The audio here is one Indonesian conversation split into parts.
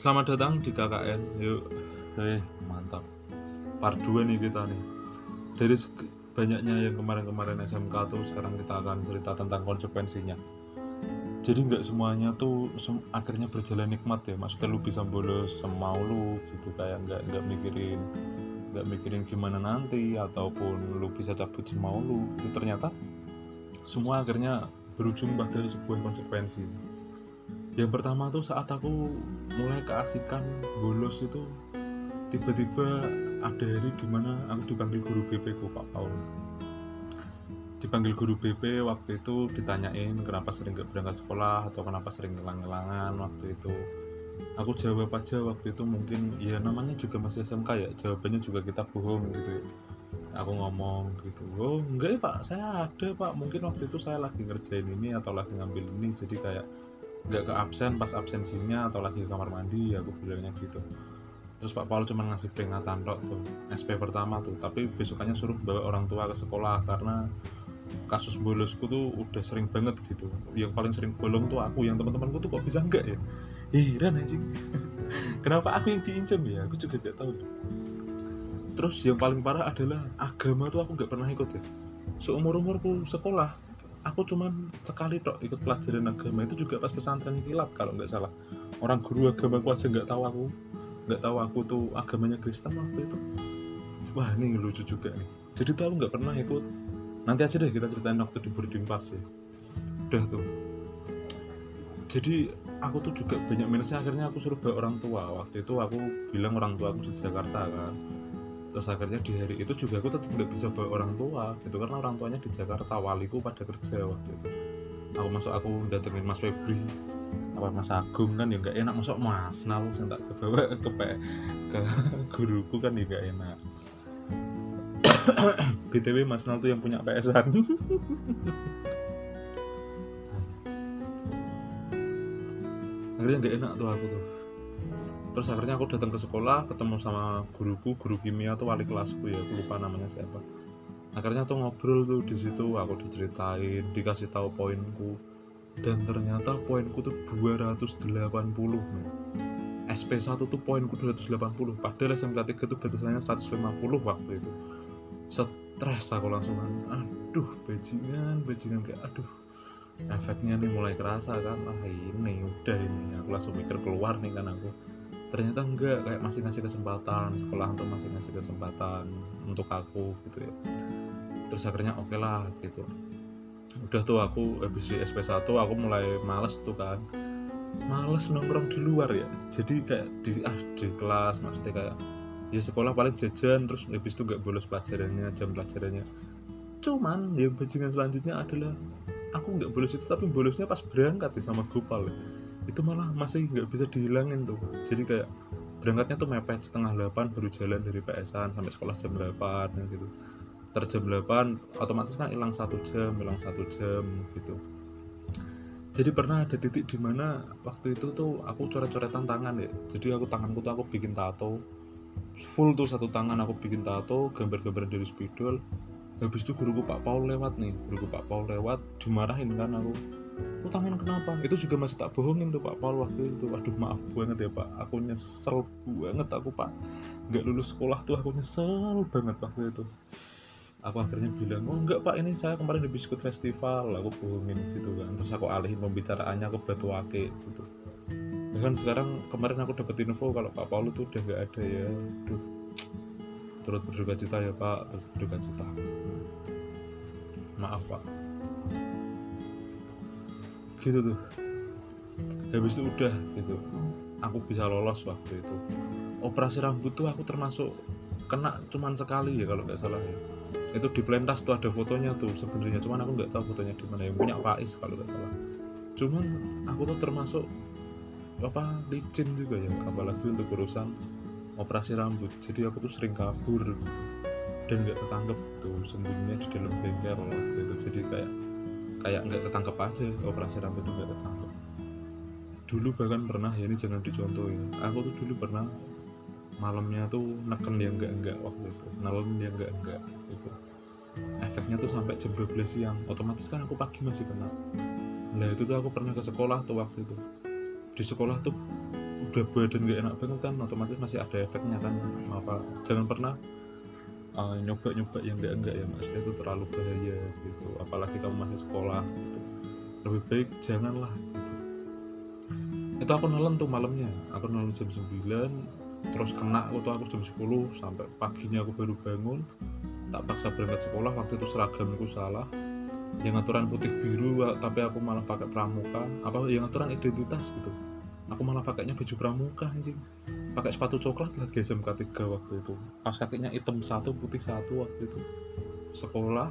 Selamat datang di KKN. Yuk. Eh, mantap. Part 2 nih kita nih. Dari banyaknya yang kemarin-kemarin SMK tuh sekarang kita akan cerita tentang konsekuensinya. Jadi nggak semuanya tuh sem- akhirnya berjalan nikmat ya. Maksudnya lu bisa bolos semau lu gitu kayak nggak nggak mikirin nggak mikirin gimana nanti ataupun lu bisa cabut semau lu. Itu ternyata semua akhirnya berujung pada sebuah konsekuensi yang pertama tuh saat aku mulai keasikan bolos itu tiba-tiba ada hari di mana aku dipanggil guru BP ku Pak Paul. Dipanggil guru BP waktu itu ditanyain kenapa sering gak berangkat sekolah atau kenapa sering ngilang-ngilangan waktu itu. Aku jawab aja waktu itu mungkin ya namanya juga masih SMK ya jawabannya juga kita bohong gitu. Aku ngomong gitu oh enggak ya pak saya ada pak. Mungkin waktu itu saya lagi ngerjain ini atau lagi ngambil ini. Jadi kayak nggak ke absen pas absensinya atau lagi ke kamar mandi ya aku bilangnya gitu. Terus Pak Paul cuma ngasih peringatan tok tuh SP pertama tuh. Tapi besokannya suruh bawa orang tua ke sekolah karena kasus bolosku tuh udah sering banget gitu. Yang paling sering bolong tuh aku yang teman-temanku tuh kok bisa enggak ya? Heran anjing kenapa aku yang diincam ya? Aku juga gak tahu. Terus yang paling parah adalah agama tuh aku nggak pernah ikut ya. Seumur umurku sekolah aku cuman sekali tok ikut pelajaran agama itu juga pas pesantren kilat kalau nggak salah. Orang guru agama aku aja nggak tahu aku. Nggak tahu aku tuh agamanya Kristen waktu itu. Wah ini lucu juga nih. Jadi tuh aku nggak pernah ikut. Nanti aja deh kita ceritain waktu di boarding pass ya. Udah tuh. Jadi aku tuh juga banyak minusnya akhirnya aku suruh bawa orang tua. Waktu itu aku bilang orang tua aku di Jakarta kan terus akhirnya di hari itu juga aku tetap nggak bisa bawa orang tua gitu. Karena orang tuanya di Jakarta waliku pada kerja waktu itu. Aku masuk aku datengin Mas Febri apa Mas Agung kan ya nggak enak. Masuk Mas nah aku tak kebawa ke P- ke guruku kan ya nggak enak. Btw Mas Nal tuh yang punya PSan akhirnya nggak enak tuh aku tuh terus akhirnya aku datang ke sekolah ketemu sama guruku guru kimia tuh wali kelasku ya aku lupa namanya siapa. Akhirnya tuh ngobrol tuh di situ aku diceritain dikasih tahu poinku. Dan ternyata poinku tuh 280 men. SP1 tuh poinku 280 padahal SMK 3 tuh batasannya 150 waktu itu. Stres aku langsung aduh bajingan bajingan kayak aduh. Efeknya nih mulai kerasa kan ah ini udah ini. Aku langsung mikir keluar nih kan aku ternyata enggak kayak masih ngasih kesempatan sekolah untuk masih ngasih kesempatan untuk aku gitu ya. Terus akhirnya oke lah gitu. Udah tuh aku habis di SP1 aku mulai males tuh kan. Males nongkrong di luar ya. Jadi kayak di ah di kelas maksudnya kayak ya sekolah paling jajan terus habis itu nggak bolos pelajarannya jam pelajarannya. Cuman yang bajingan selanjutnya adalah aku nggak bolos itu tapi bolosnya pas berangkat ya sama Gopal ya. Itu malah masih nggak bisa dihilangin tuh jadi kayak berangkatnya tuh mepet setengah delapan baru jalan dari PSan sampai sekolah jam 8 ya gitu. Ter jam 8 otomatis kan hilang satu jam hilang satu jam gitu. Jadi pernah ada titik di mana waktu itu tuh aku coret-coretan tangan ya jadi aku tanganku tuh aku bikin tato full tuh satu tangan aku bikin tato gambar-gambar dari spidol. Habis itu guruku Pak Paul lewat nih guruku Pak Paul lewat dimarahin kan aku lu tangan kenapa? Itu juga masih tak bohongin tuh Pak Paul waktu itu. Aduh maaf banget ya Pak. Aku nyesel banget aku Pak. Nggak lulus sekolah tuh aku nyesel banget waktu itu. Aku akhirnya bilang oh enggak Pak. Ini saya kemarin di biskuit festival. Aku bohongin gitu kan. Terus aku alihin pembicaraannya ke batu ake gitu. Bahkan sekarang kemarin aku dapet info kalau Pak Paul tuh udah nggak ada ya. Aduh. Turut berduka cita ya Pak. Turut berduka cita. Maaf Pak gitu tuh. Habis itu udah gitu. Aku bisa lolos waktu itu. Operasi rambut tuh aku termasuk kena cuman sekali ya kalau nggak salah ya. Itu di Plentas tuh ada fotonya tuh sebenarnya. Cuman aku nggak tahu fotonya di mana. Yang punya Faiz kalau nggak salah. Cuman aku tuh termasuk apa licin juga ya. Apalagi untuk urusan operasi rambut. Jadi aku tuh sering kabur gitu. Dan nggak ketangkep tuh sembunyinya di dalam bengkel waktu itu. Jadi kayak kayak nggak ketangkep aja operasi rambut nggak ketangkep. Dulu bahkan pernah ya ini jangan dicontohin aku tuh dulu pernah malamnya tuh neken yang enggak enggak waktu itu. Nelen yang enggak enggak gitu efeknya tuh sampai jam 12 siang. Otomatis kan aku pagi masih kena nah itu tuh aku pernah ke sekolah tuh waktu itu. Di sekolah tuh udah badan gak enak banget kan otomatis masih ada efeknya kan apa jangan pernah uh, nyoba-nyoba yang enggak enggak ya mas. Itu terlalu bahaya gitu. Apalagi kamu masih sekolah gitu. Lebih baik janganlah gitu. Itu aku nelen tuh malamnya. Aku nelen jam 9 terus kena waktu aku jam 10 sampai paginya aku baru bangun. Tak paksa berangkat sekolah waktu itu seragamku salah. Yang aturan putih biru tapi aku malah pakai pramuka. Apa yang aturan identitas gitu. Aku malah pakainya baju pramuka anjing pakai sepatu coklat lagi SMK 3 waktu itu. Pas kakinya hitam satu putih satu waktu itu. Sekolah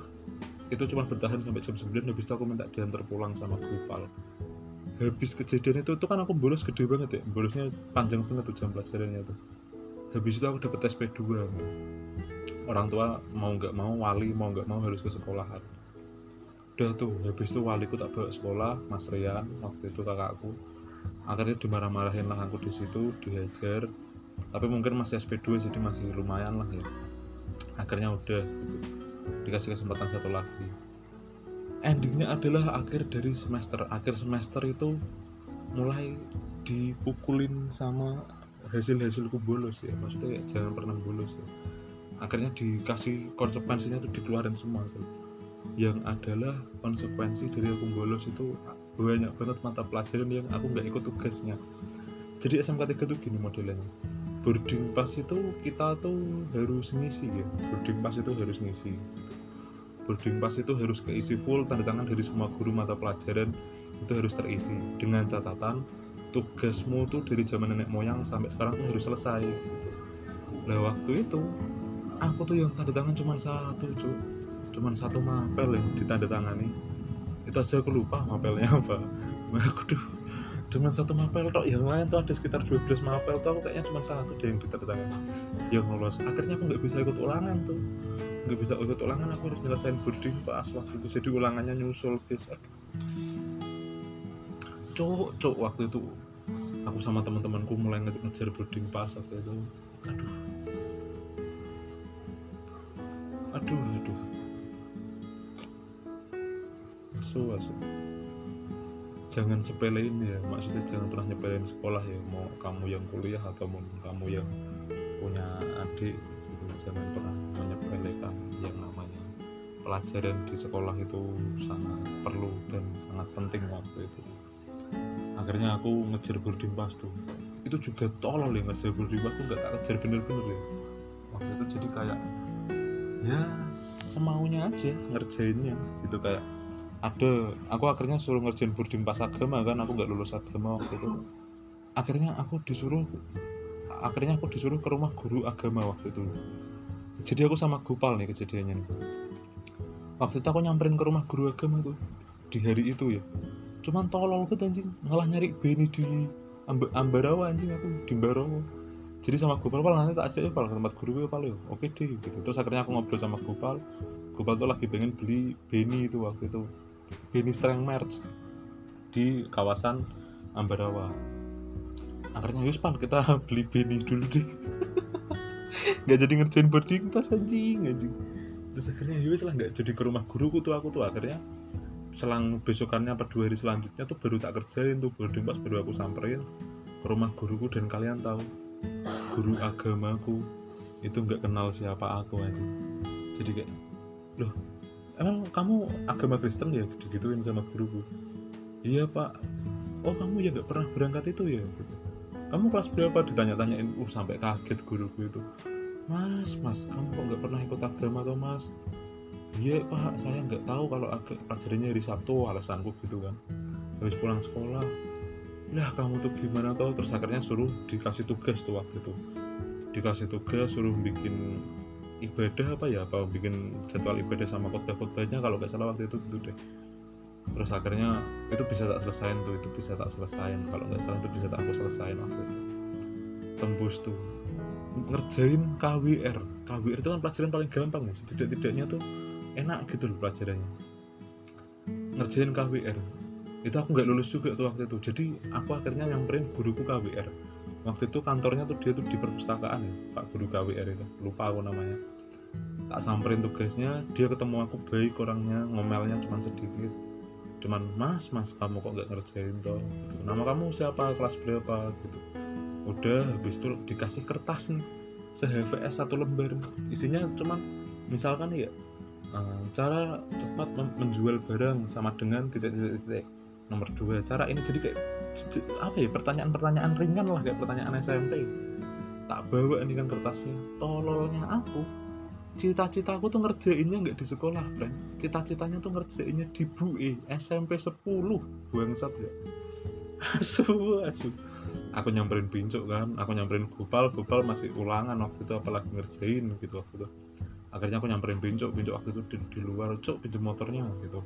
itu cuma bertahan sampai jam 9 habis itu aku minta diantar pulang sama Gopal. Habis kejadian itu itu kan aku bolos gede banget ya. Bolosnya panjang banget tuh jam pelajarannya tuh. Habis itu aku dapet SP2 man. orang tua mau nggak mau wali mau nggak mau harus ke sekolahan. Udah tuh habis itu waliku tak bawa sekolah Mas Rian waktu itu kakakku akhirnya dimarah-marahin lah aku di situ dihajar. Tapi mungkin masih SP2 jadi masih lumayan lah ya. Akhirnya udah dikasih kesempatan satu lagi. Endingnya adalah akhir dari semester. Akhir semester itu mulai dipukulin sama hasil-hasilku bolos ya. Maksudnya ya, jangan pernah bolos ya. Akhirnya dikasih konsekuensinya itu dikeluarin semua tuh. Yang adalah konsekuensi dari aku bolos itu banyak banget mata pelajaran yang aku nggak ikut tugasnya. Jadi SMK 3 tuh gini modelnya. Boarding pass itu kita tuh harus ngisi ya. Boarding pass itu harus ngisi. Boarding pass itu harus keisi full tanda tangan dari semua guru mata pelajaran itu harus terisi. Dengan catatan tugasmu tuh dari zaman nenek moyang sampai sekarang tuh harus selesai. Nah waktu itu aku tuh yang tanda tangan cuma satu cuma satu mapel yang ditandatangani itu aja aku lupa mapelnya apa. Nah, aku tuh cuma satu mapel tok. Yang lain tuh ada sekitar 12 mapel tuh aku kayaknya cuma satu deh yang ditandatangani yang lolos akhirnya aku nggak bisa ikut ulangan tuh. Nggak bisa ikut ulangan aku harus nyelesain boarding pas waktu itu. Jadi ulangannya nyusul guys. Cowok cowok waktu itu aku sama teman-temanku mulai ngejar boarding pas waktu itu. Aduh. Aduh aduh asu jangan sepelein ya maksudnya jangan pernah nyepelein sekolah ya mau kamu yang kuliah atau mau kamu yang punya adik gitu. jangan pernah menyepelekan yang namanya. Pelajaran di sekolah itu sangat perlu dan sangat penting waktu itu. Akhirnya aku ngejar boarding pass tuh. Itu juga tolol ya ngejar boarding pass tuh nggak tak kejar bener-bener ya. Waktu itu jadi kayak ya semaunya aja ngerjainnya gitu kayak ada aku akhirnya suruh ngerjain boarding pas agama kan aku nggak lulus agama waktu itu. Akhirnya aku disuruh akhirnya aku disuruh ke rumah guru agama waktu itu. Jadi aku sama Gopal nih kejadiannya waktu itu aku nyamperin ke rumah guru agama tuh di hari itu ya. Cuman tolol banget anjing malah nyari Beni di Amb Ambarawa anjing aku di Ambarawa. Jadi sama Gopal Pal nanti tak ajak ya Pal ke tempat guru ya Pal ya. Oke deh gitu. Terus akhirnya aku ngobrol sama Gopal. Gopal tuh lagi pengen beli Beni itu waktu itu Beni Strength Merch. Di kawasan Ambarawa. Akhirnya Yuspan kita beli Beni dulu deh. Nggak jadi ngerjain boarding pas anjing anjing. Terus akhirnya Yus lah nggak jadi ke rumah guruku tuh aku tuh akhirnya selang besokannya per dua hari selanjutnya tuh baru tak kerjain tuh boarding pas baru aku samperin ke rumah guruku dan kalian tahu guru agamaku itu nggak kenal siapa aku aja jadi kayak loh emang kamu agama Kristen ya? Digituin sama guruku. Iya pak. Oh kamu ya nggak pernah berangkat itu ya? Kamu kelas berapa? Ditanya-tanyain. Uh sampai kaget guruku itu. Mas mas kamu kok nggak pernah ikut agama atau mas? Iya pak. Saya nggak tahu kalau agak pelajarannya hari Sabtu alasanku gitu kan. Habis pulang sekolah. Lah kamu tuh gimana tau terus akhirnya suruh dikasih tugas tuh waktu itu. Dikasih tugas suruh bikin ibadah apa ya? Apa bikin jadwal ibadah sama khotbah-khotbahnya? Kalau nggak salah waktu itu gitu deh. Terus akhirnya itu bisa tak selesain tuh itu bisa tak selesain. Kalau nggak salah itu bisa tak aku selesain waktu itu. Tembus tuh. Ngerjain KWR KWR itu kan pelajaran paling gampang nih. Setidak-tidaknya tuh enak gitu loh pelajarannya. Ngerjain KWR itu aku nggak lulus juga tuh waktu itu. Jadi aku akhirnya nyamperin guruku KWR waktu itu kantornya tuh dia tuh di perpustakaan ya Pak Guru KWR itu. Lupa aku namanya. Tak samperin tugasnya dia ketemu aku baik orangnya ngomelnya cuma sedikit. Cuman mas mas kamu kok nggak ngerjain toh? Gitu. nama kamu siapa? Kelas berapa? Gitu. Udah habis itu dikasih kertas nih se HVS satu lembar. Isinya cuman misalkan ya eh, cara cepat menjual barang sama dengan titik-titik nomor dua cara ini jadi kayak apa ya pertanyaan-pertanyaan ringan lah kayak pertanyaan SMP tak bawa ini kan kertasnya. Tololnya aku. Cita-citaku tuh ngerjainnya nggak di sekolah friend. Cita-citanya tuh ngerjainnya di BUE SMP 10 bangsat ya. Asu asu. Aku nyamperin pincuk kan aku nyamperin gopal gopal masih ulangan waktu itu apalagi ngerjain gitu waktu itu. Akhirnya aku nyamperin pincuk pincuk waktu itu di, di luar cuk pinjem motornya gitu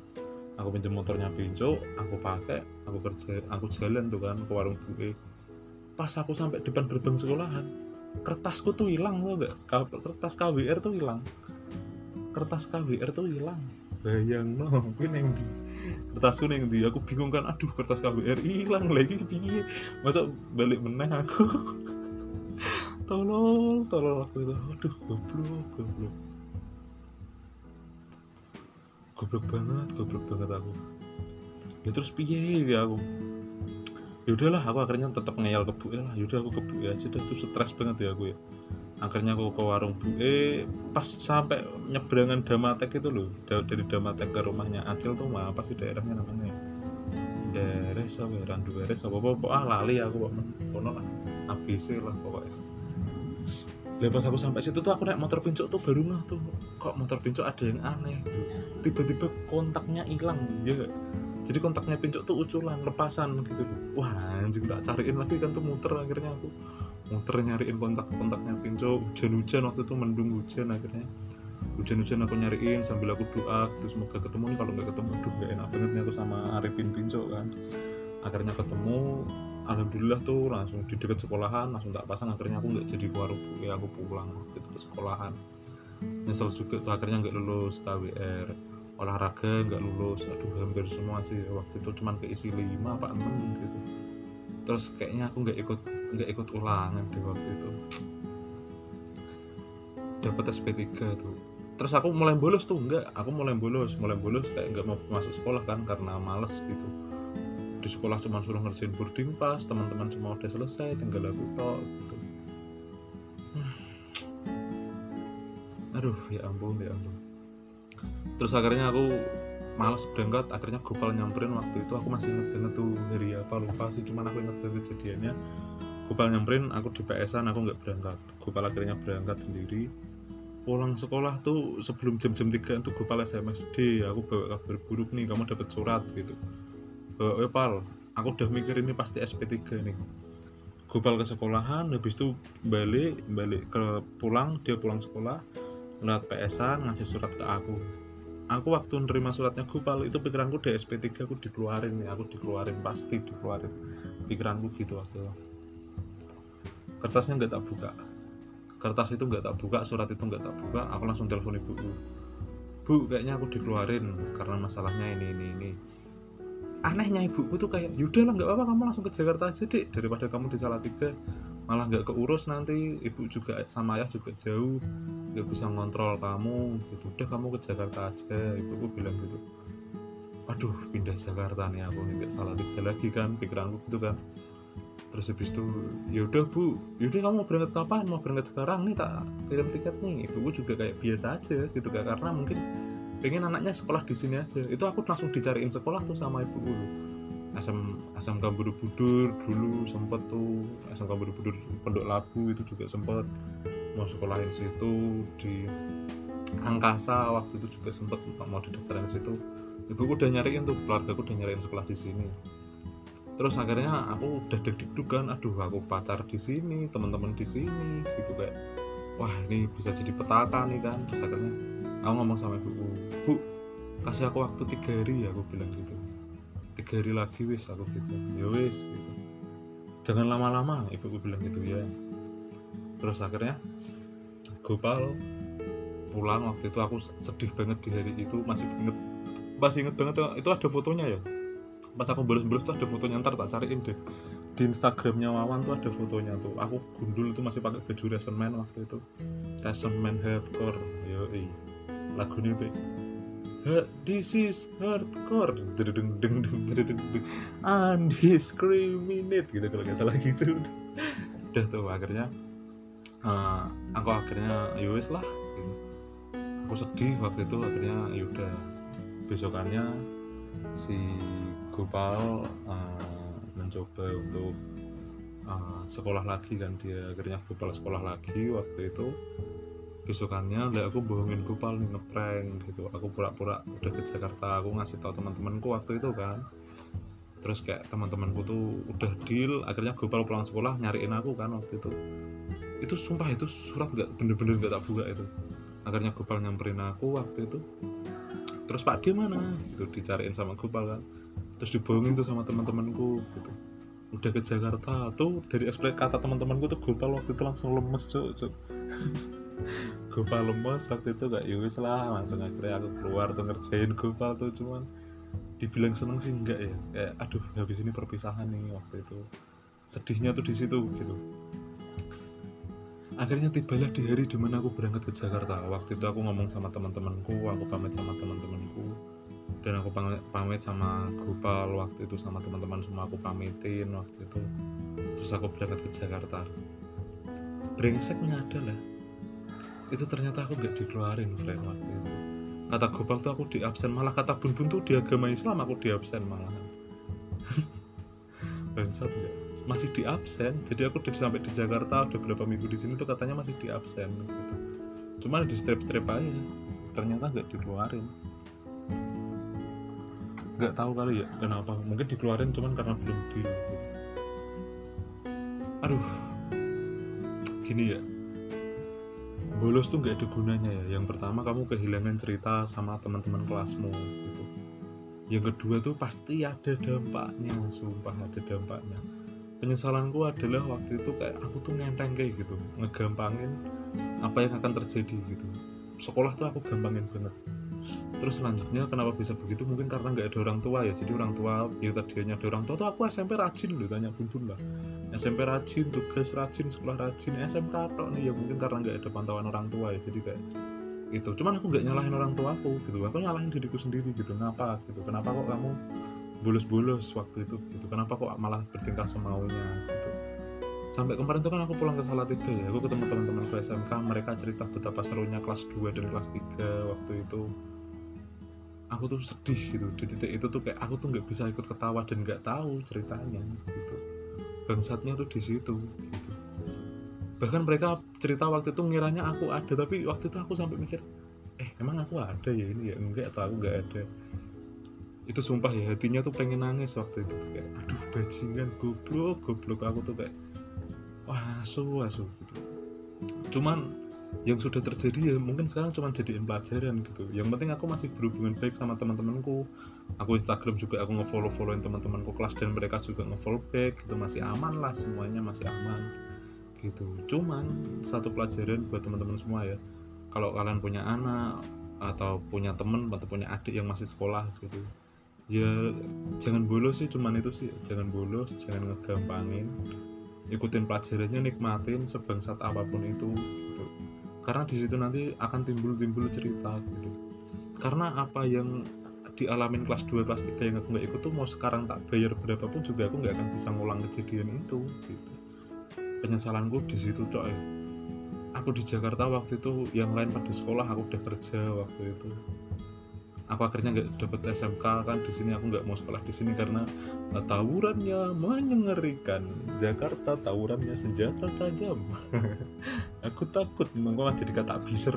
aku pinjem motornya pincuk aku pakai aku kerja aku jalan tuh kan ke warung BUE pas aku sampai depan gerbang sekolahan kertasku tuh hilang tuh gak kertas KWR tuh hilang. Kertas KWR tuh hilang. Bayang no kuwi neng di kertasku neng di aku bingung kan aduh kertas KWR hilang lagi piye? Masa balik meneh aku? Tolong tolong aku itu. Aduh goblok goblok goblok banget goblok banget aku. Ya terus piye ya aku? Ya udahlah aku akhirnya tetap ngeyel ke Bu E lah. Yaudah aku ke Bu E aja deh tuh stres banget ya aku ya. Akhirnya aku ke warung Bu E pas sampai nyeberangan Damatek itu loh. Da- dari Damatek ke rumahnya Acil tuh mah apa sih daerahnya namanya. Ya? Deres apa ya? Randu Deres apa apa ah lali aku kok kono lah ABC lah pokoknya Lah pas aku sampai situ tuh aku naik motor pincuk tuh baru ngeh tuh. Kok motor pincuk ada yang aneh? Tiba-tiba kontaknya hilang ya jadi kontaknya pincuk tuh uculan lepasan gitu. Wah anjing tak cariin lagi kan tuh muter akhirnya aku. Muter nyariin kontak kontaknya pincuk. Hujan-hujan waktu itu mendung hujan akhirnya. Hujan-hujan aku nyariin sambil aku doa. Terus semoga ketemu nih kalau nggak ketemu aduh gak enak banget aku sama Arifin pincuk kan. Akhirnya ketemu alhamdulillah tuh langsung di dekat sekolahan langsung tak pasang akhirnya aku nggak jadi ke warung Bu, ya aku pulang waktu itu ke sekolahan. Nyesel juga tuh akhirnya nggak lulus KWR olahraga nggak lulus aduh hampir semua sih waktu itu cuman keisi lima apa enam gitu. Terus kayaknya aku nggak ikut nggak ikut ulangan deh waktu itu. Dapat SP3 tuh. Terus aku mulai bolos tuh enggak aku mulai bolos mulai bolos kayak nggak mau masuk sekolah kan karena males gitu di sekolah cuma suruh ngerjain boarding pass teman-teman semua udah selesai tinggal aku tok gitu. Aduh ya ampun ya ampun. Terus akhirnya aku males berangkat akhirnya Gopal nyamperin waktu itu aku masih inget banget tuh hari apa lupa sih cuman aku inget banget kejadiannya. Gopal nyamperin aku di PS-an aku nggak berangkat. Gopal akhirnya berangkat sendiri. Pulang sekolah tuh sebelum jam-jam 3 tuh Gopal SMS D aku bawa kabar buruk nih kamu dapat surat gitu bawa eh pal aku udah mikir ini pasti SP3 nih Gopal ke sekolahan habis itu balik balik ke pulang dia pulang sekolah lewat PSan ngasih surat ke aku. Aku waktu nerima suratnya Gopal itu pikiranku di SP3 aku dikeluarin nih aku dikeluarin pasti dikeluarin. Pikiranku gitu waktu itu. Kertasnya nggak tak buka. Kertas itu nggak tak buka surat itu nggak tak buka aku langsung telepon ibuku. Bu kayaknya aku dikeluarin karena masalahnya ini ini ini anehnya ibuku tuh kayak yaudah lah nggak apa-apa kamu langsung ke Jakarta aja dek daripada kamu di Salatiga malah nggak keurus nanti. Ibu juga sama ayah juga jauh nggak bisa ngontrol kamu. Gitu. Udah kamu ke Jakarta aja. Ibuku bilang gitu. Aduh pindah Jakarta nih aku nggak salah tiga lagi kan pikiranku gitu kan. Terus habis itu yaudah bu. Yaudah kamu mau berangkat kapan? Mau berangkat sekarang nih tak kirim tiket nih. Ibuku juga kayak biasa aja gitu kan karena mungkin pengen anaknya sekolah di sini aja. Itu aku langsung dicariin sekolah tuh sama ibuku dulu asam asam Borobudur dulu sempet tuh. Asam Borobudur Pondok Labu itu juga sempet. Mau sekolahin situ di Angkasa waktu itu juga sempet mau didaftarin situ. Ibuku udah nyariin tuh keluarga aku udah nyariin sekolah di sini. Terus akhirnya aku udah deg-deg kan aduh aku pacar di sini teman-teman di sini gitu kayak wah ini bisa jadi petaka nih kan. Terus akhirnya aku ngomong sama ibuku bu kasih aku waktu tiga hari ya aku bilang gitu. Tiga hari lagi wis aku gitu ya wis gitu. Jangan lama-lama ibuku bilang gitu ya. Terus akhirnya Gopal pulang waktu itu aku sedih banget di hari itu masih inget masih inget banget itu ada fotonya ya? Pas aku bolos-bolos tuh ada fotonya ntar tak cariin deh. Di Instagramnya Wawan tuh ada fotonya tuh. Aku gundul tuh masih pakai baju Reson Man waktu itu. Reson Man hardcore yo lagunya be This is hardcore. Deng deng deng deng deng undiscriminate gitu kalau nggak salah gitu. Udah tuh akhirnya uh, aku akhirnya yowes ya lah. Gitu. aku sedih waktu itu akhirnya yaudah besokannya si Gopal uh, mencoba untuk uh, sekolah lagi kan dia akhirnya Gopal sekolah lagi waktu itu besokannya lah aku bohongin Gopal nih ngeprank gitu. Aku pura-pura udah ke Jakarta aku ngasih tahu teman-temanku waktu itu kan. Terus kayak teman-temanku tuh udah deal akhirnya Gopal pulang sekolah nyariin aku kan waktu itu. Itu sumpah itu surat gak bener-bener gak tak buka itu. Akhirnya Gopal nyamperin aku waktu itu. Terus Pak D mana? Gitu dicariin sama Gopal kan. Terus dibohongin tuh sama teman-temanku gitu. Udah ke Jakarta tuh dari ekspresi kata teman-temanku tuh Gopal waktu itu langsung lemes cuk cuk Gopal lemes waktu itu gak yus ya lah langsung akhirnya aku keluar tuh ngerjain Gopal tuh cuman dibilang seneng sih enggak ya. Kayak aduh habis ini perpisahan nih waktu itu. Sedihnya tuh di situ gitu. Akhirnya tibalah di hari di mana aku berangkat ke Jakarta. Waktu itu aku ngomong sama teman-temanku aku pamit sama teman-temanku. Dan aku pamit sama Gopal waktu itu sama teman-teman semua aku pamitin waktu itu. Terus aku berangkat ke Jakarta. Brengseknya adalah itu ternyata aku gak dikeluarin friend waktu itu. Kata Gopal tuh aku di absen malah kata Bun Bun tuh di agama Islam aku di absen malah. Bangsat ya. Masih di absen jadi aku udah sampai di Jakarta udah berapa minggu di sini tuh katanya masih di absen gitu. Cuma di strip strip aja ternyata nggak dikeluarin. Nggak tahu kali ya kenapa. Mungkin dikeluarin cuman karena belum di gitu. aduh. Gini ya bolos tuh nggak ada gunanya ya. Yang pertama kamu kehilangan cerita sama teman-teman kelasmu gitu. Yang kedua tuh pasti ada dampaknya sumpah ada dampaknya. Penyesalanku adalah waktu itu kayak aku tuh ngenteng kayak gitu ngegampangin apa yang akan terjadi gitu. Sekolah tuh aku gampangin banget. Terus selanjutnya kenapa bisa begitu? Mungkin karena nggak ada orang tua ya. Jadi orang tua ya tadinya ada orang tua. Tuh aku SMP rajin loh tanya bun lah SMP rajin tugas rajin sekolah rajin. SMK tok nih ya mungkin karena nggak ada pantauan orang tua ya jadi kayak itu cuman aku nggak nyalahin orang tua aku gitu. Aku nyalahin diriku sendiri gitu. Kenapa gitu? Kenapa kok kamu bolos-bolos waktu itu gitu? Kenapa kok malah bertingkah semaunya gitu? Sampai kemarin tuh kan aku pulang ke Salatiga ya. Aku ketemu teman-teman ke SMK mereka cerita betapa serunya kelas 2 dan kelas 3 waktu itu. Aku tuh sedih gitu. Di titik itu tuh kayak aku tuh nggak bisa ikut ketawa dan nggak tahu ceritanya gitu bangsatnya tuh di situ gitu. Bahkan mereka cerita waktu itu ngiranya aku ada tapi waktu itu aku sampai mikir eh emang aku ada ya ini ya? Enggak atau aku nggak ada. Itu sumpah ya hatinya tuh pengen nangis waktu itu. Kayak aduh bajingan goblok goblok. Aku tuh kayak wah asu asu gitu. Cuman yang sudah terjadi ya mungkin sekarang cuma jadiin pelajaran gitu. Yang penting aku masih berhubungan baik sama teman-temanku. Aku Instagram juga aku ngefollow followin teman-temanku kelas dan mereka juga ngefollow back gitu. Masih aman lah semuanya masih aman gitu. Cuman satu pelajaran buat teman-teman semua ya. Kalau kalian punya anak atau punya temen atau punya adik yang masih sekolah gitu ya jangan bolos sih cuman itu sih. Jangan bolos jangan ngegampangin. Ikutin pelajarannya nikmatin sebangsat apa pun itu gitu karena di situ nanti akan timbul-timbul cerita gitu. Karena apa yang dialamin kelas 2 kelas 3 yang aku nggak ikut tuh mau sekarang tak bayar berapapun juga aku nggak akan bisa ngulang kejadian itu gitu. Penyesalanku di situ coy aku di Jakarta waktu itu yang lain pada sekolah aku udah kerja waktu itu aku akhirnya nggak dapet SMK kan di sini aku nggak mau sekolah di sini karena tawurannya menyengerikan. Jakarta tawurannya senjata tajam. Aku takut nggak jadi kata biser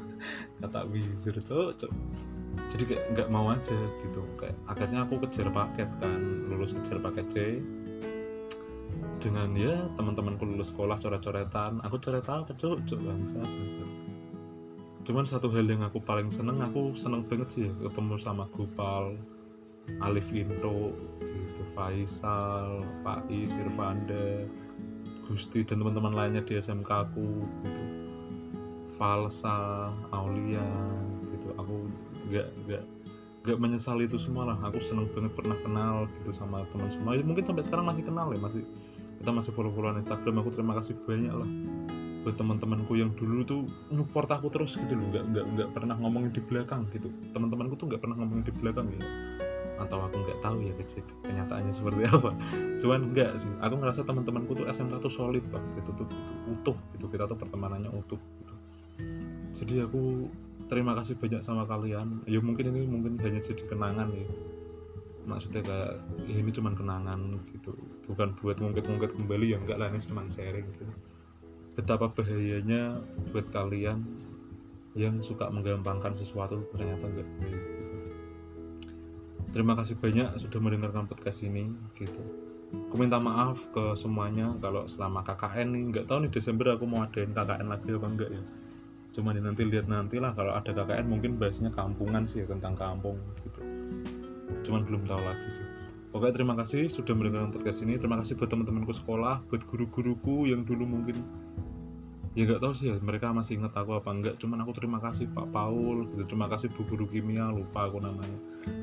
kata biser cok jadi kayak nggak mau aja gitu. Kayak akhirnya aku kejar paket kan lulus kejar paket C. Dengan ya teman-temanku lulus sekolah coret-coretan. Aku coret apa cok? Cok bangsa bangsa cuman satu hal yang aku paling seneng aku seneng banget sih ketemu sama Gopal Alif Into gitu Faisal Faiz Irfanda Gusti dan teman-teman lainnya di SMK aku gitu. Falsa Aulia gitu. Aku gak gak gak menyesal itu semua lah. Aku seneng banget pernah kenal gitu sama teman semua. Ya, mungkin sampai sekarang masih kenal ya masih kita masih follow-followan Instagram. Aku terima kasih banyak lah buat teman-temanku yang dulu tuh support aku terus gitu loh. Nggak nggak nggak pernah ngomongin di belakang gitu. Teman-temanku tuh nggak pernah ngomongin di belakang gitu atau aku nggak tahu ya kenyataannya seperti apa. Cuman enggak sih. Aku ngerasa teman-temanku tuh SMK tuh solid banget. Itu tuh gitu, utuh gitu. Kita tuh pertemanannya utuh gitu. Jadi aku terima kasih banyak sama kalian. Ya mungkin ini mungkin hanya jadi kenangan ya. Maksudnya kayak ya ini cuman kenangan gitu. Bukan buat ngungkit-ngungkit kembali ya. Enggak lah ini cuma sharing gitu betapa bahayanya buat kalian yang suka menggampangkan sesuatu ternyata enggak baik terima kasih banyak sudah mendengarkan podcast ini gitu. Aku minta maaf ke semuanya kalau selama KKN nih nggak tahu nih Desember aku mau adain KKN lagi apa enggak ya. Cuma nanti lihat nanti lah kalau ada KKN mungkin bahasnya kampungan sih ya, tentang kampung gitu. Cuman belum tahu lagi sih. Oke terima kasih sudah mendengarkan podcast ini. Terima kasih buat teman-temanku sekolah buat guru-guruku yang dulu mungkin ya nggak tahu sih ya mereka masih ingat aku apa enggak. Cuman aku terima kasih Pak Paul gitu terima kasih bu guru kimia lupa aku namanya.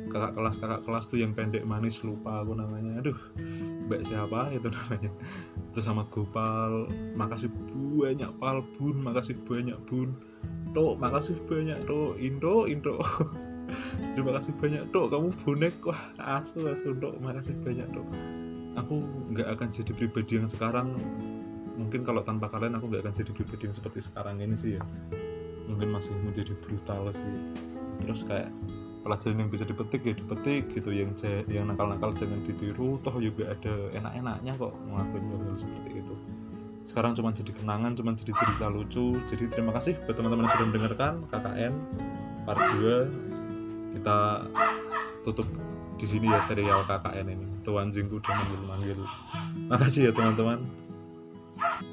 Kakak kelas kakak kelas tuh yang pendek manis lupa aku namanya. Aduh mbak siapa itu namanya? Terus sama Gopal makasih banyak Pal Bun makasih banyak Bun. Tok makasih banyak Tok. Indo Indo. Terima kasih banyak dok kamu bonek wah asu asu dok makasih banyak dok aku nggak akan jadi pribadi yang sekarang mungkin kalau tanpa kalian aku nggak akan jadi pribadi yang seperti sekarang ini sih ya. Mungkin masih menjadi brutal sih. Terus kayak pelajaran yang bisa dipetik ya dipetik gitu yang yang nakal-nakal jangan ditiru toh juga ada enak-enaknya kok ngelakuin hal seperti itu. Sekarang cuma jadi kenangan cuma jadi cerita lucu. Jadi terima kasih buat teman-teman yang sudah mendengarkan KKN part 2 kita tutup di sini ya serial KKN ini. Tuan jingku udah manggil-manggil. Makasih ya teman-teman Ah!